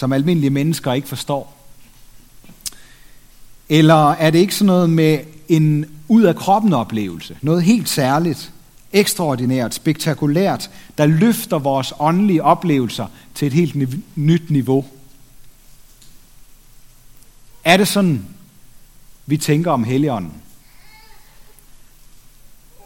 som almindelige mennesker ikke forstår? Eller er det ikke sådan noget med en ud af kroppen oplevelse? Noget helt særligt, ekstraordinært, spektakulært, der løfter vores åndelige oplevelser til et helt nyt niveau? Er det sådan, vi tænker om Helligånden?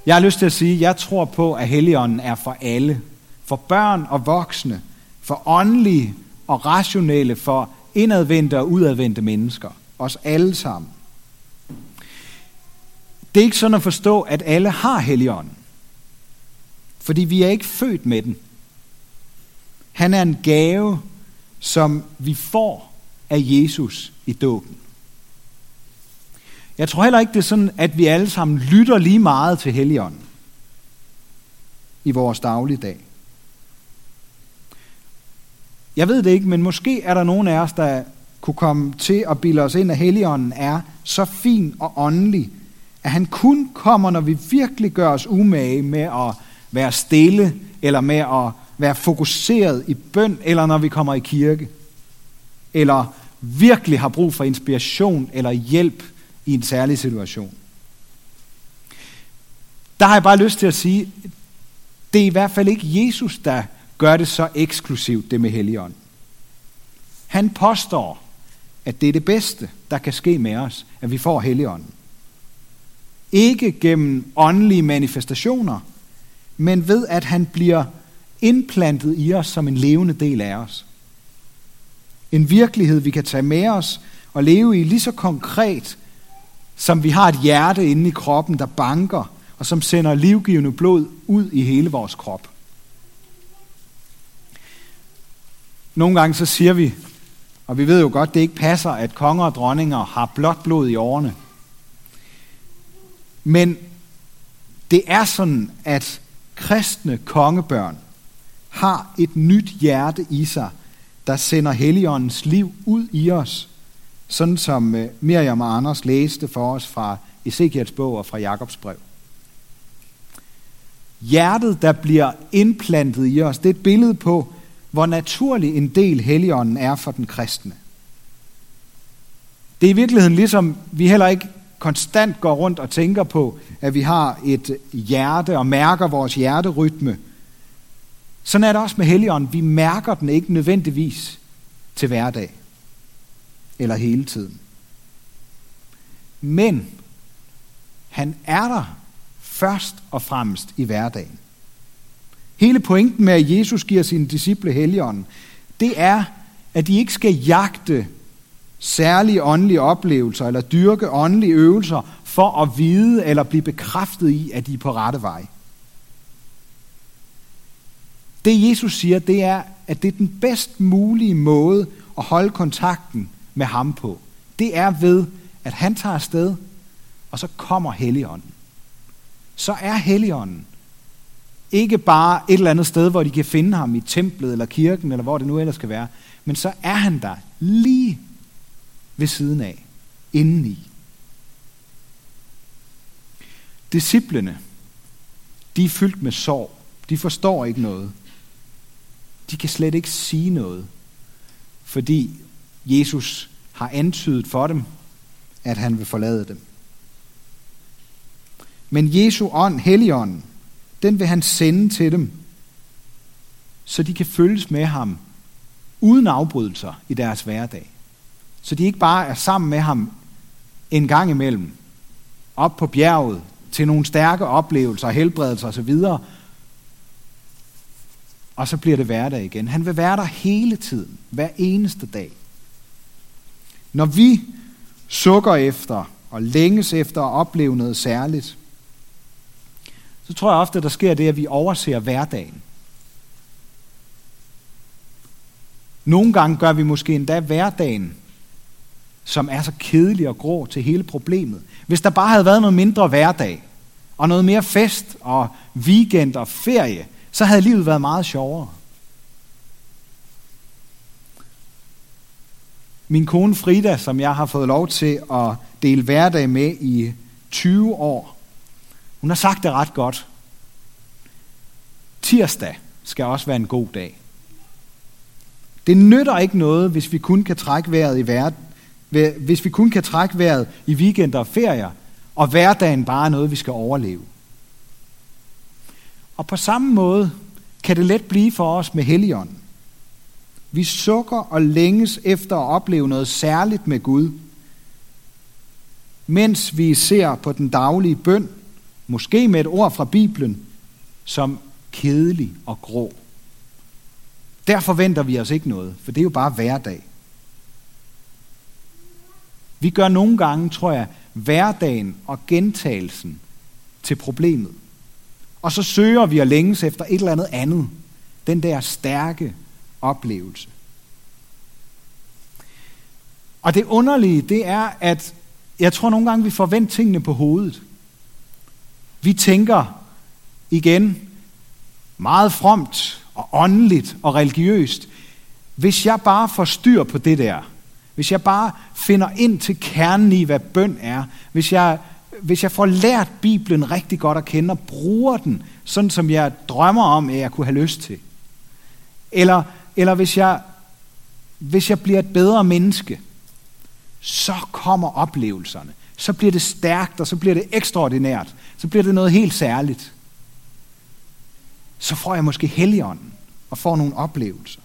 Jeg har lyst til at sige, at jeg tror på, at Helligånden er for alle. For børn og voksne. For åndelige og rationelle. For indadvendte og udadvendte mennesker. Os alle sammen. Det er ikke sådan at forstå, at alle har Helligånden. Fordi vi er ikke født med den. Han er en gave, som vi får af Jesus i dåben. Jeg tror heller ikke, det er sådan, at vi alle sammen lytter lige meget til Helligånden i vores dagligdag. Jeg ved det ikke, men måske er der nogen af os, der kunne komme til at bilde os ind, at Helligånden er så fin og åndelig, at han kun kommer, når vi virkelig gør os umage med at være stille, eller med at være fokuseret i bøn, eller når vi kommer i kirke, eller virkelig har brug for inspiration eller hjælp i en særlig situation. Der har jeg bare lyst til at sige, det er i hvert fald ikke Jesus, der gør det så eksklusivt, det med Helligånden. Han påstår, at det er det bedste, der kan ske med os, at vi får Helligånden. Ikke gennem åndelige manifestationer, men ved at han bliver indplantet i os som en levende del af os. En virkelighed, vi kan tage med os og leve i lige så konkret, som vi har et hjerte inde i kroppen, der banker, og som sender livgivende blod ud i hele vores krop. Nogle gange så siger vi, og vi ved jo godt, det ikke passer, at konger og dronninger har blåt blod i årene. Men det er sådan, at kristne kongebørn har et nyt hjerte i sig, der sender Helligåndens liv ud i os, sådan som øh, Miriam og Anders læste for os fra Ezekiels bog og fra Jakobs brev. Hjertet, der bliver indplantet i os, det er et billede på, hvor naturlig en del Helligånden er for den kristne. Det er i virkeligheden ligesom, vi heller ikke konstant går rundt og tænker på, at vi har et hjerte og mærker vores hjerterytme. Sådan er det også med Helligånden. Vi mærker den ikke nødvendigvis til hverdag eller hele tiden. Men han er der først og fremmest i hverdagen. Hele pointen med, at Jesus giver sine disciple helligånden, det er, at de ikke skal jagte særlige åndelige oplevelser eller dyrke åndelige øvelser for at vide eller blive bekræftet i, at de er på rette vej. Det Jesus siger, det er, at det er den bedst mulige måde at holde kontakten med ham på. Det er ved, at han tager afsted, og så kommer Helligånden. Så er Helligånden ikke bare et eller andet sted, hvor de kan finde ham i templet eller kirken, eller hvor det nu ellers skal være, men så er han der lige ved siden af, indeni. Disciplene, de er fyldt med sorg. De forstår ikke noget. De kan slet ikke sige noget, fordi Jesus har antydet for dem, at han vil forlade dem. Men Jesu ånd, Helligånden, den vil han sende til dem, så de kan følges med ham uden afbrydelser i deres hverdag. Så de ikke bare er sammen med ham en gang imellem, op på bjerget, til nogle stærke oplevelser, helbredelser osv., og så bliver det hverdag igen. Han vil være der hele tiden, hver eneste dag. Når vi sukker efter og længes efter at opleve noget særligt, så tror jeg ofte, at der sker det, at vi overser hverdagen. Nogle gange gør vi måske endda hverdagen, som er så kedelig og grå til hele problemet. Hvis der bare havde været noget mindre hverdag, og noget mere fest og weekend og ferie, så havde livet været meget sjovere. Min kone Frida, som jeg har fået lov til at dele hverdag med i 20 år, hun har sagt det ret godt. Tirsdag skal også være en god dag. Det nytter ikke noget, hvis vi kun kan trække vejret i verden, hvis vi kun kan trække vejret i weekender og ferier, og hverdagen bare er noget, vi skal overleve. Og på samme måde kan det let blive for os med Helligånden. Vi sukker og længes efter at opleve noget særligt med Gud, mens vi ser på den daglige bøn, måske med et ord fra Bibelen, som kedelig og grå. Der forventer vi os ikke noget, for det er jo bare hverdag. Vi gør nogle gange, tror jeg, hverdagen og gentagelsen til problemet. Og så søger vi at længes efter et eller andet andet. Den der stærke oplevelse. Og det underlige, det er, at jeg tror nogle gange, vi forventer tingene på hovedet. Vi tænker igen meget fromt og åndeligt og religiøst. Hvis jeg bare får styr på det der, hvis jeg bare finder ind til kernen i, hvad bøn er, hvis jeg, hvis jeg får lært Bibelen rigtig godt at kende og bruger den, sådan som jeg drømmer om, at jeg kunne have lyst til. Eller, eller hvis, jeg, hvis jeg bliver et bedre menneske, så kommer oplevelserne. Så bliver det stærkt, og så bliver det ekstraordinært. Så bliver det noget helt særligt. Så får jeg måske helligånden og får nogle oplevelser.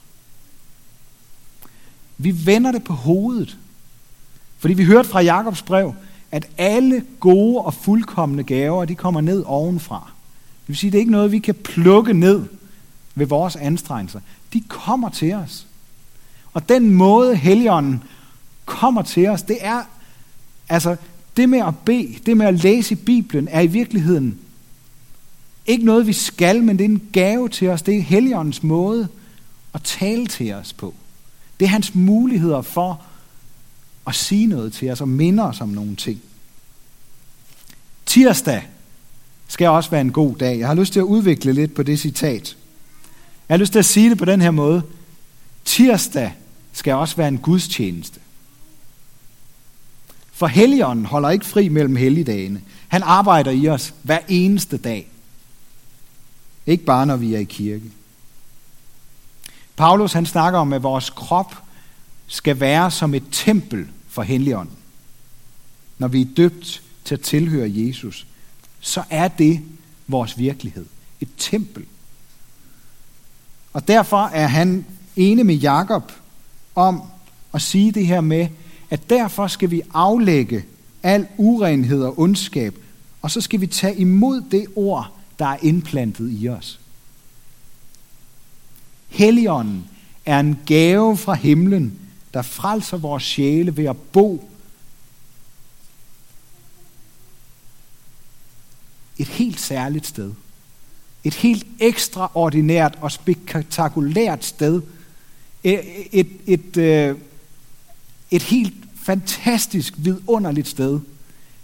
Vi vender det på hovedet. Fordi vi hørte fra Jakobs brev, at alle gode og fuldkommende gaver, de kommer ned ovenfra. Det vil sige, det er ikke noget, vi kan plukke ned ved vores anstrengelser. De kommer til os. Og den måde, Helligånden kommer til os, det er, altså, det med at bede, det med at læse i Bibelen, er i virkeligheden ikke noget, vi skal, men det er en gave til os. Det er Helligåndens måde at tale til os på. Det er hans muligheder for at sige noget til os og minde os om nogle ting. Tirsdag skal også være en god dag. Jeg har lyst til at udvikle lidt på det citat. Jeg har lyst til at sige det på den her måde. Tirsdag skal også være en gudstjeneste. For Helligånden holder ikke fri mellem helligdagene. Han arbejder i os hver eneste dag. Ikke bare når vi er i kirke. Paulus han snakker om, at vores krop skal være som et tempel for Helligånden. Når vi er døbt til at tilhøre Jesus, så er det vores virkelighed. Et tempel. Og derfor er han enig med Jakob om at sige det her med, at derfor skal vi aflægge al urenhed og ondskab, og så skal vi tage imod det ord, der er indplantet i os. Helligånden er en gave fra himlen, der frelser vores sjæle ved at bo et helt særligt sted. Et helt ekstraordinært og spektakulært sted. Et, et, et, øh, et helt fantastisk, vidunderligt sted.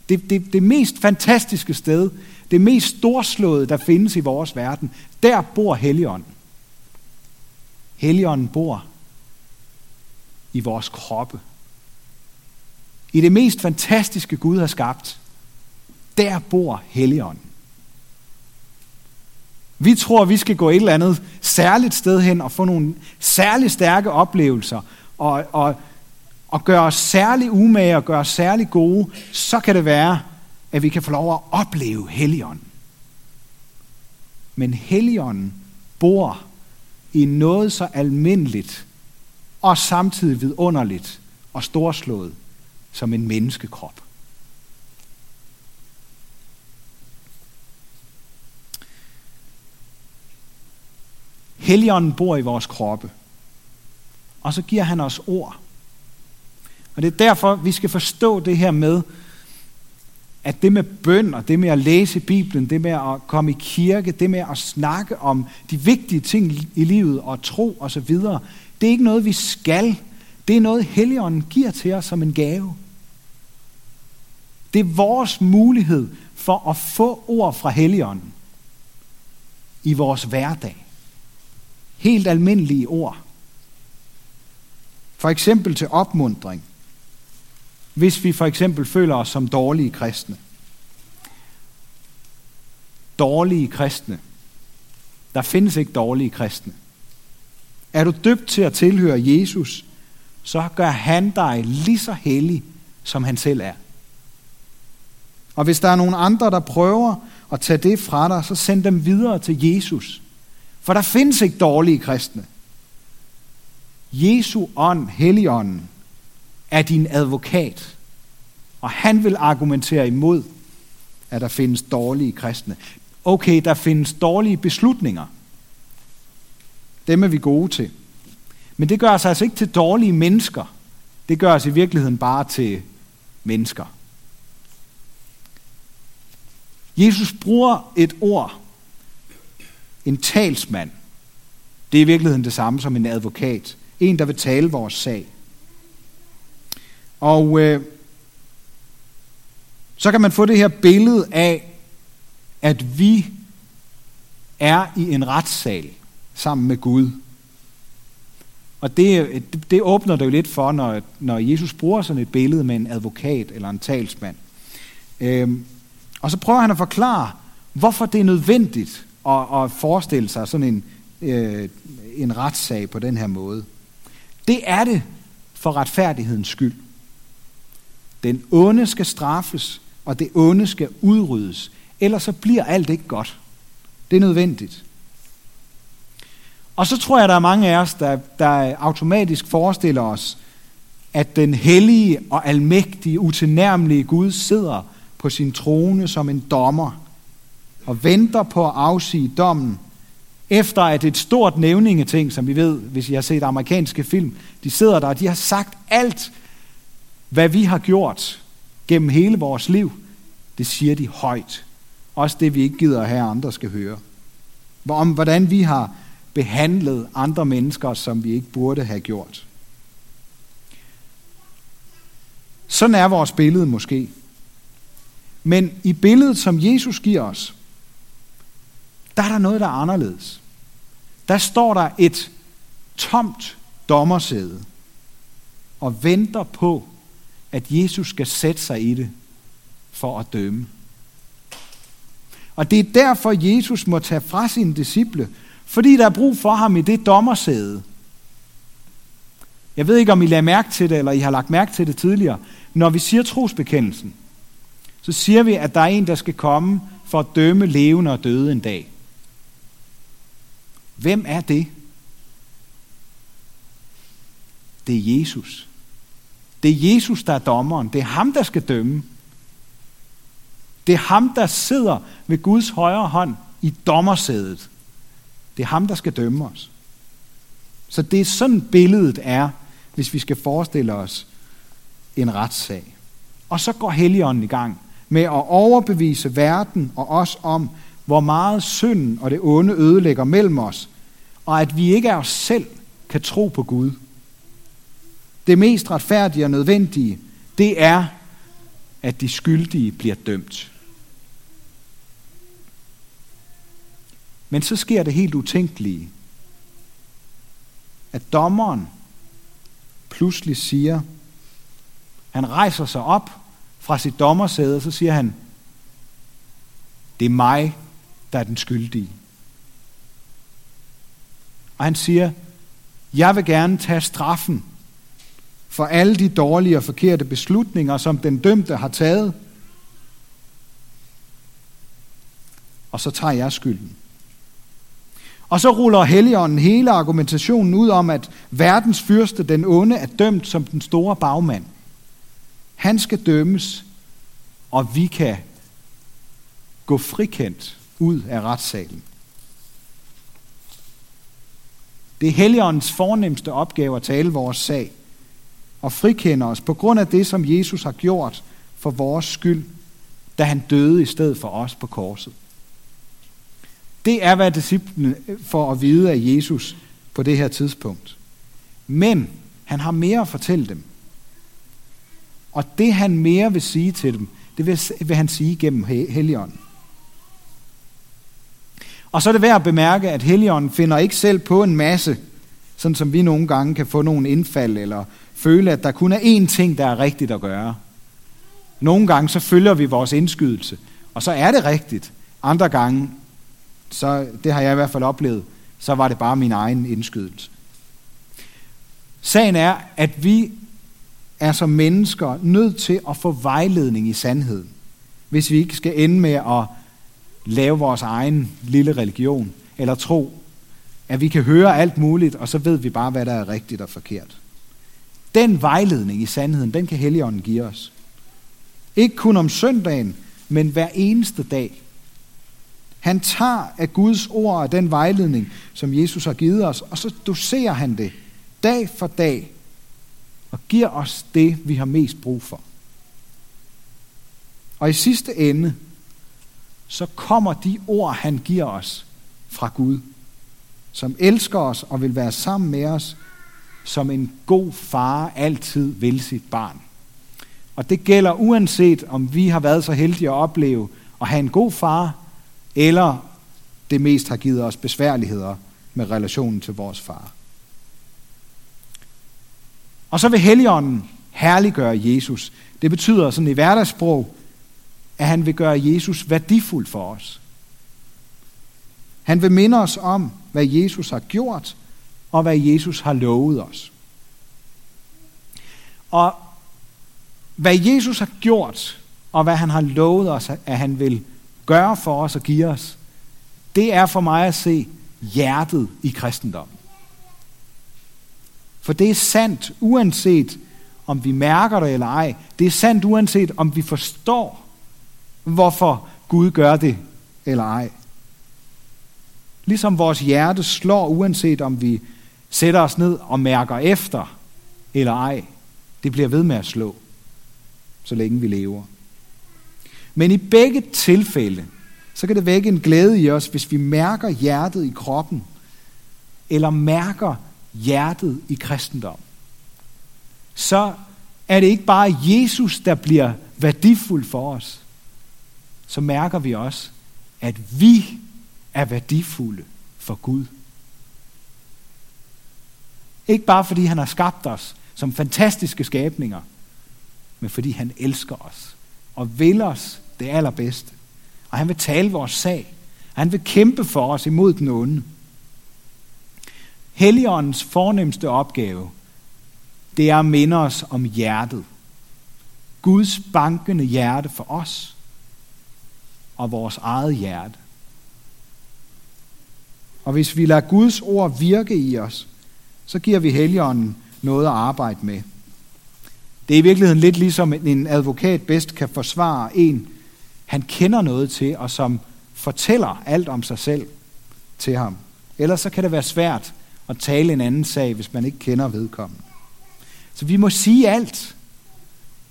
Det, det, det mest fantastiske sted, det mest storslåede, der findes i vores verden, der bor Helligånden. Helligånden bor i vores kroppe. I det mest fantastiske Gud har skabt, der bor Helligånden. Vi tror, vi skal gå et eller andet særligt sted hen og få nogle særligt stærke oplevelser og, og, og gøre os særlig umage og gøre os særlig gode, så kan det være, at vi kan få lov at opleve Helligånden. Men Helligånden bor i noget så almindeligt og samtidig vidunderligt og storslået som en menneskekrop. Helligånden bor i vores kroppe. Og så giver han os ord. Og det er derfor, vi skal forstå det her med, at det med bøn og det med at læse Bibelen, det med at komme i kirke, det med at snakke om de vigtige ting i livet og tro og så videre, det er ikke noget, vi skal. Det er noget, Helligånden giver til os som en gave. Det er vores mulighed for at få ord fra Helligånden i vores hverdag. Helt almindelige ord. For eksempel til opmundring – hvis vi for eksempel føler os som dårlige kristne. Dårlige kristne. Der findes ikke dårlige kristne. Er du døbt til at tilhøre Jesus, så gør han dig lige så hellig, som han selv er. Og hvis der er nogen andre, der prøver at tage det fra dig, så send dem videre til Jesus. For der findes ikke dårlige kristne. Jesu ånd, Helligånden, er din advokat. Og han vil argumentere imod, at der findes dårlige kristne. Okay, der findes dårlige beslutninger. Dem er vi gode til. Men det gør os altså ikke til dårlige mennesker. Det gør os i virkeligheden bare til mennesker. Jesus bruger et ord, en talsmand. Det er i virkeligheden det samme som en advokat. En, der vil tale vores sag. Og øh, så kan man få det her billede af, at vi er i en retssal sammen med Gud. Og det, det åbner det jo lidt for, når, når Jesus bruger sådan et billede med en advokat eller en talsmand. Øhm, og så prøver han at forklare, hvorfor det er nødvendigt at, at forestille sig sådan en, øh, en retssag på den her måde. Det er det for retfærdighedens skyld. Den onde skal straffes, og det onde skal udryddes. Ellers så bliver alt ikke godt. Det er nødvendigt. Og så tror jeg, der er mange af os, der, der automatisk forestiller os, at den hellige og almægtige, utilnærmelige Gud sidder på sin trone som en dommer og venter på at afsige dommen, efter at et stort nævningeting, som vi ved, hvis I har set amerikanske film, de sidder der, og de har sagt alt, hvad vi har gjort gennem hele vores liv, det siger de højt. Også det, vi ikke gider at have, andre skal høre. Om hvordan vi har behandlet andre mennesker, som vi ikke burde have gjort. Sådan er vores billede måske. Men i billedet, som Jesus giver os, der er der noget, der er anderledes. Der står der et tomt dommersæde og venter på, at Jesus skal sætte sig i det for at dømme. Og det er derfor, Jesus må tage fra sine disciple, fordi der er brug for ham i det dommersæde. Jeg ved ikke, om I lader mærke til det, eller I har lagt mærke til det tidligere. Når vi siger trosbekendelsen, så siger vi, at der er en, der skal komme for at dømme levende og døde en dag. Hvem er det? Det er Jesus. Det er Jesus, der er dommeren. Det er ham, der skal dømme. Det er ham, der sidder ved Guds højre hånd i dommersædet. Det er ham, der skal dømme os. Så det er sådan billedet er, hvis vi skal forestille os en retssag. Og så går Helligånden i gang med at overbevise verden og os om, hvor meget synden og det onde ødelægger mellem os, og at vi ikke af os selv kan tro på Gud. Det mest retfærdige og nødvendige, det er, at de skyldige bliver dømt. Men så sker det helt utænkelige, at dommeren pludselig siger, han rejser sig op fra sit dommersæde, og så siger han, det er mig, der er den skyldige. Og han siger, jeg vil gerne tage straffen for alle de dårlige og forkerte beslutninger, som den dømte har taget. Og så tager jeg skylden. Og så ruller Helligånden hele argumentationen ud om, at verdens fyrste, den onde, er dømt som den store bagmand. Han skal dømmes, og vi kan gå frikendt ud af retssalen. Det er Helligåndens fornemmeste opgave at tale vores sag og frikender os på grund af det, som Jesus har gjort for vores skyld, da han døde i stedet for os på korset. Det er, hvad disciplene får at vide af Jesus på det her tidspunkt. Men han har mere at fortælle dem. Og det han mere vil sige til dem, det vil, vil han sige gennem Helligånden. Og så er det værd at bemærke, at Helligånden finder ikke selv på en masse, sådan som vi nogle gange kan få nogle indfald, eller føle, at der kun er én ting, der er rigtigt at gøre. Nogle gange så følger vi vores indskydelse, og så er det rigtigt. Andre gange, så det har jeg i hvert fald oplevet, så var det bare min egen indskydelse. Sagen er, at vi er som mennesker nødt til at få vejledning i sandheden, hvis vi ikke skal ende med at lave vores egen lille religion, eller tro, at vi kan høre alt muligt, og så ved vi bare, hvad der er rigtigt og forkert. Den vejledning i sandheden, den kan Helligånden give os. Ikke kun om søndagen, men hver eneste dag. Han tager af Guds ord og den vejledning, som Jesus har givet os, og så doserer han det dag for dag og giver os det, vi har mest brug for. Og i sidste ende, så kommer de ord, han giver os fra Gud, som elsker os og vil være sammen med os, som en god far altid vil sit barn. Og det gælder uanset om vi har været så heldige at opleve at have en god far, eller det mest har givet os besværligheder med relationen til vores far. Og så vil Helligånden herliggøre Jesus. Det betyder sådan i hverdagssprog, at han vil gøre Jesus værdifuld for os. Han vil minde os om, hvad Jesus har gjort, og hvad Jesus har lovet os. Og hvad Jesus har gjort, og hvad han har lovet os, at han vil gøre for os og give os, det er for mig at se hjertet i kristendommen. For det er sandt, uanset om vi mærker det eller ej. Det er sandt, uanset om vi forstår, hvorfor Gud gør det eller ej. Ligesom vores hjerte slår, uanset om vi sætter os ned og mærker efter eller ej. Det bliver ved med at slå, så længe vi lever. Men i begge tilfælde, så kan det vække en glæde i os, hvis vi mærker hjertet i kroppen, eller mærker hjertet i kristendom. Så er det ikke bare Jesus, der bliver værdifuld for os. Så mærker vi også, at vi er værdifulde for Gud. Ikke bare fordi han har skabt os som fantastiske skabninger, men fordi han elsker os og vil os det allerbedste. Og han vil tale vores sag. Han vil kæmpe for os imod den onde. Helligåndens fornemmeste opgave, det er at minde os om hjertet. Guds bankende hjerte for os og vores eget hjerte. Og hvis vi lader Guds ord virke i os, så giver vi Helligånden noget at arbejde med. Det er i virkeligheden lidt ligesom en advokat bedst kan forsvare en, han kender noget til, og som fortæller alt om sig selv til ham. Ellers så kan det være svært at tale en anden sag, hvis man ikke kender vedkommende. Så vi må sige alt.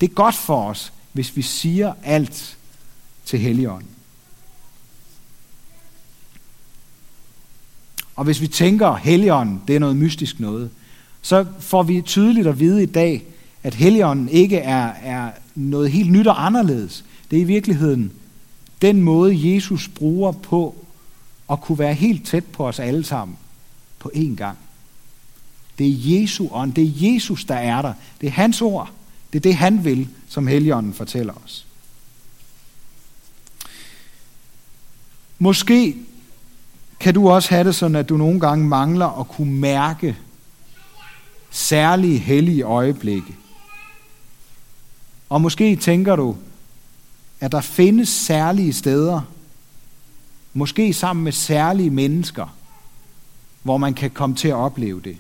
Det er godt for os, hvis vi siger alt til Helligånden. Og hvis vi tænker, Helligånden, det er noget mystisk noget, så får vi tydeligt at vide i dag, at Helligånden ikke er, er noget helt nyt og anderledes. Det er i virkeligheden den måde, Jesus bruger på at kunne være helt tæt på os alle sammen på én gang. Det er Jesu ånd. Det er Jesus, der er der. Det er hans ord. Det er det, han vil, som Helligånden fortæller os. Måske kan du også have det sådan, at du nogle gange mangler at kunne mærke særlige hellige øjeblikke. Og måske tænker du, at der findes særlige steder, måske sammen med særlige mennesker, hvor man kan komme til at opleve det.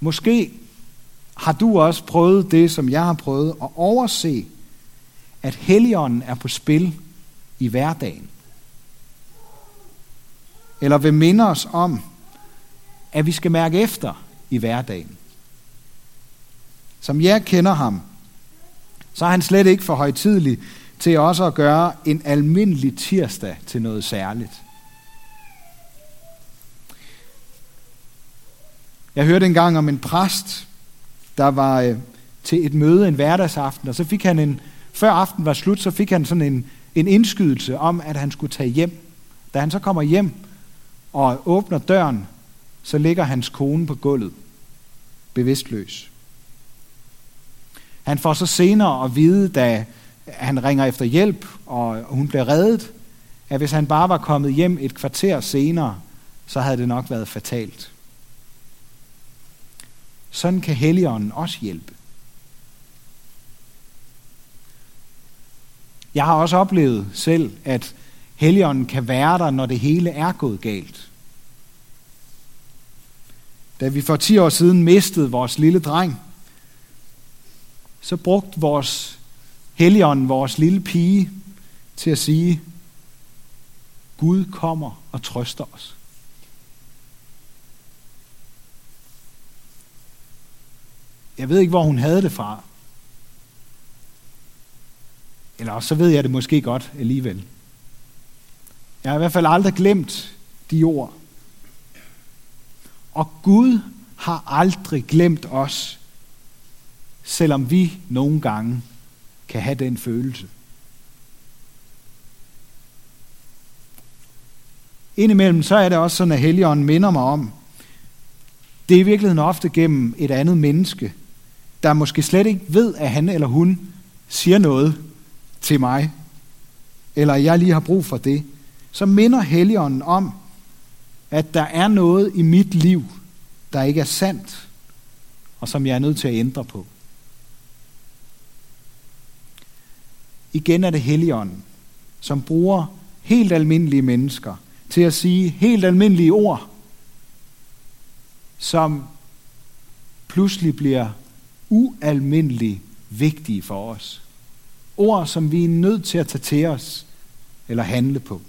Måske har du også prøvet det, som jeg har prøvet, at overse, at Helligånden er på spil i hverdagen. Eller vil minde os om, at vi skal mærke efter i hverdagen. Som jeg kender ham, så er han slet ikke for højtidlig til også at gøre en almindelig tirsdag til noget særligt. Jeg hørte engang om en præst, der var øh, til et møde en hverdagsaften, og så fik han en, før aften var slut, så fik han sådan en, en indskydelse om, at han skulle tage hjem. Da han så kommer hjem og åbner døren, så ligger hans kone på gulvet, bevidstløs. Han får så senere at vide, da han ringer efter hjælp, og hun bliver reddet, at hvis han bare var kommet hjem et kvarter senere, så havde det nok været fatalt. Sådan kan Helligånden også hjælpe. Jeg har også oplevet selv, at Helligånden kan være der, når det hele er gået galt. Da vi for 10 år siden mistede vores lille dreng, så brugte vores Helligånden, vores lille pige, til at sige, Gud kommer og trøster os. Jeg ved ikke, hvor hun havde det fra. Eller så ved jeg det måske godt alligevel. Jeg har i hvert fald aldrig glemt de ord. Og Gud har aldrig glemt os, selvom vi nogle gange kan have den følelse. Indimellem så er det også sådan, at Helligånden minder mig om, det er i virkeligheden ofte gennem et andet menneske, der måske slet ikke ved, at han eller hun siger noget til mig, eller jeg lige har brug for det, så minder Helligånden om, at der er noget i mit liv, der ikke er sandt, og som jeg er nødt til at ændre på. Igen er det Helligånden, som bruger helt almindelige mennesker til at sige helt almindelige ord, som pludselig bliver ualmindeligt vigtige for os. Ord, som vi er nødt til at tage til os eller handle på.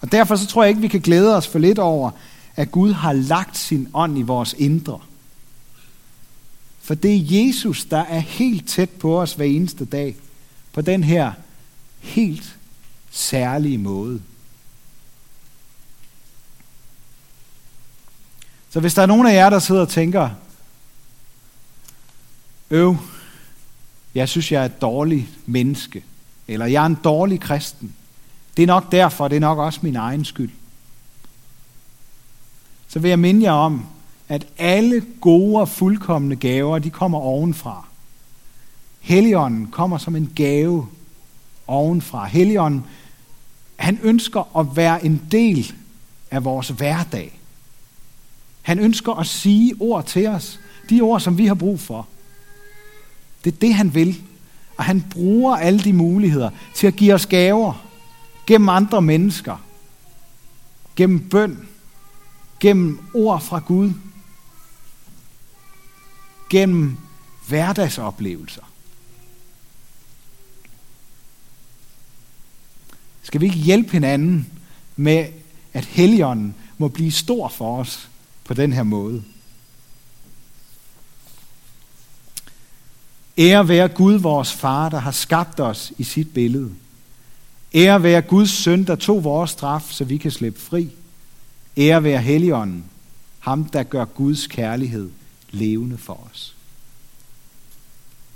Og derfor så tror jeg ikke, vi kan glæde os for lidt over, at Gud har lagt sin ånd i vores indre. For det er Jesus, der er helt tæt på os hver eneste dag, på den her helt særlige måde. Så hvis der er nogen af jer, der sidder og tænker, øv, jeg synes, jeg er et dårligt menneske, eller jeg er en dårlig kristen, det er nok derfor, det er nok også min egen skyld. Så vil jeg minde jer om, at alle gode og fuldkommende gaver, de kommer ovenfra. Helligånden kommer som en gave ovenfra. Helligånden, han ønsker at være en del af vores hverdag. Han ønsker at sige ord til os. De ord, som vi har brug for. Det er det, han vil. Og han bruger alle de muligheder til at give os gaver gennem andre mennesker, gennem bøn, gennem ord fra Gud, gennem hverdagsoplevelser. Skal vi ikke hjælpe hinanden med, at Helligånden må blive stor for os på den her måde? Ære være Gud, vores far, der har skabt os i sit billede. Ære være Guds søn, der tog vores straf, så vi kan slippe fri. Ære være Helligånden, ham der gør Guds kærlighed levende for os.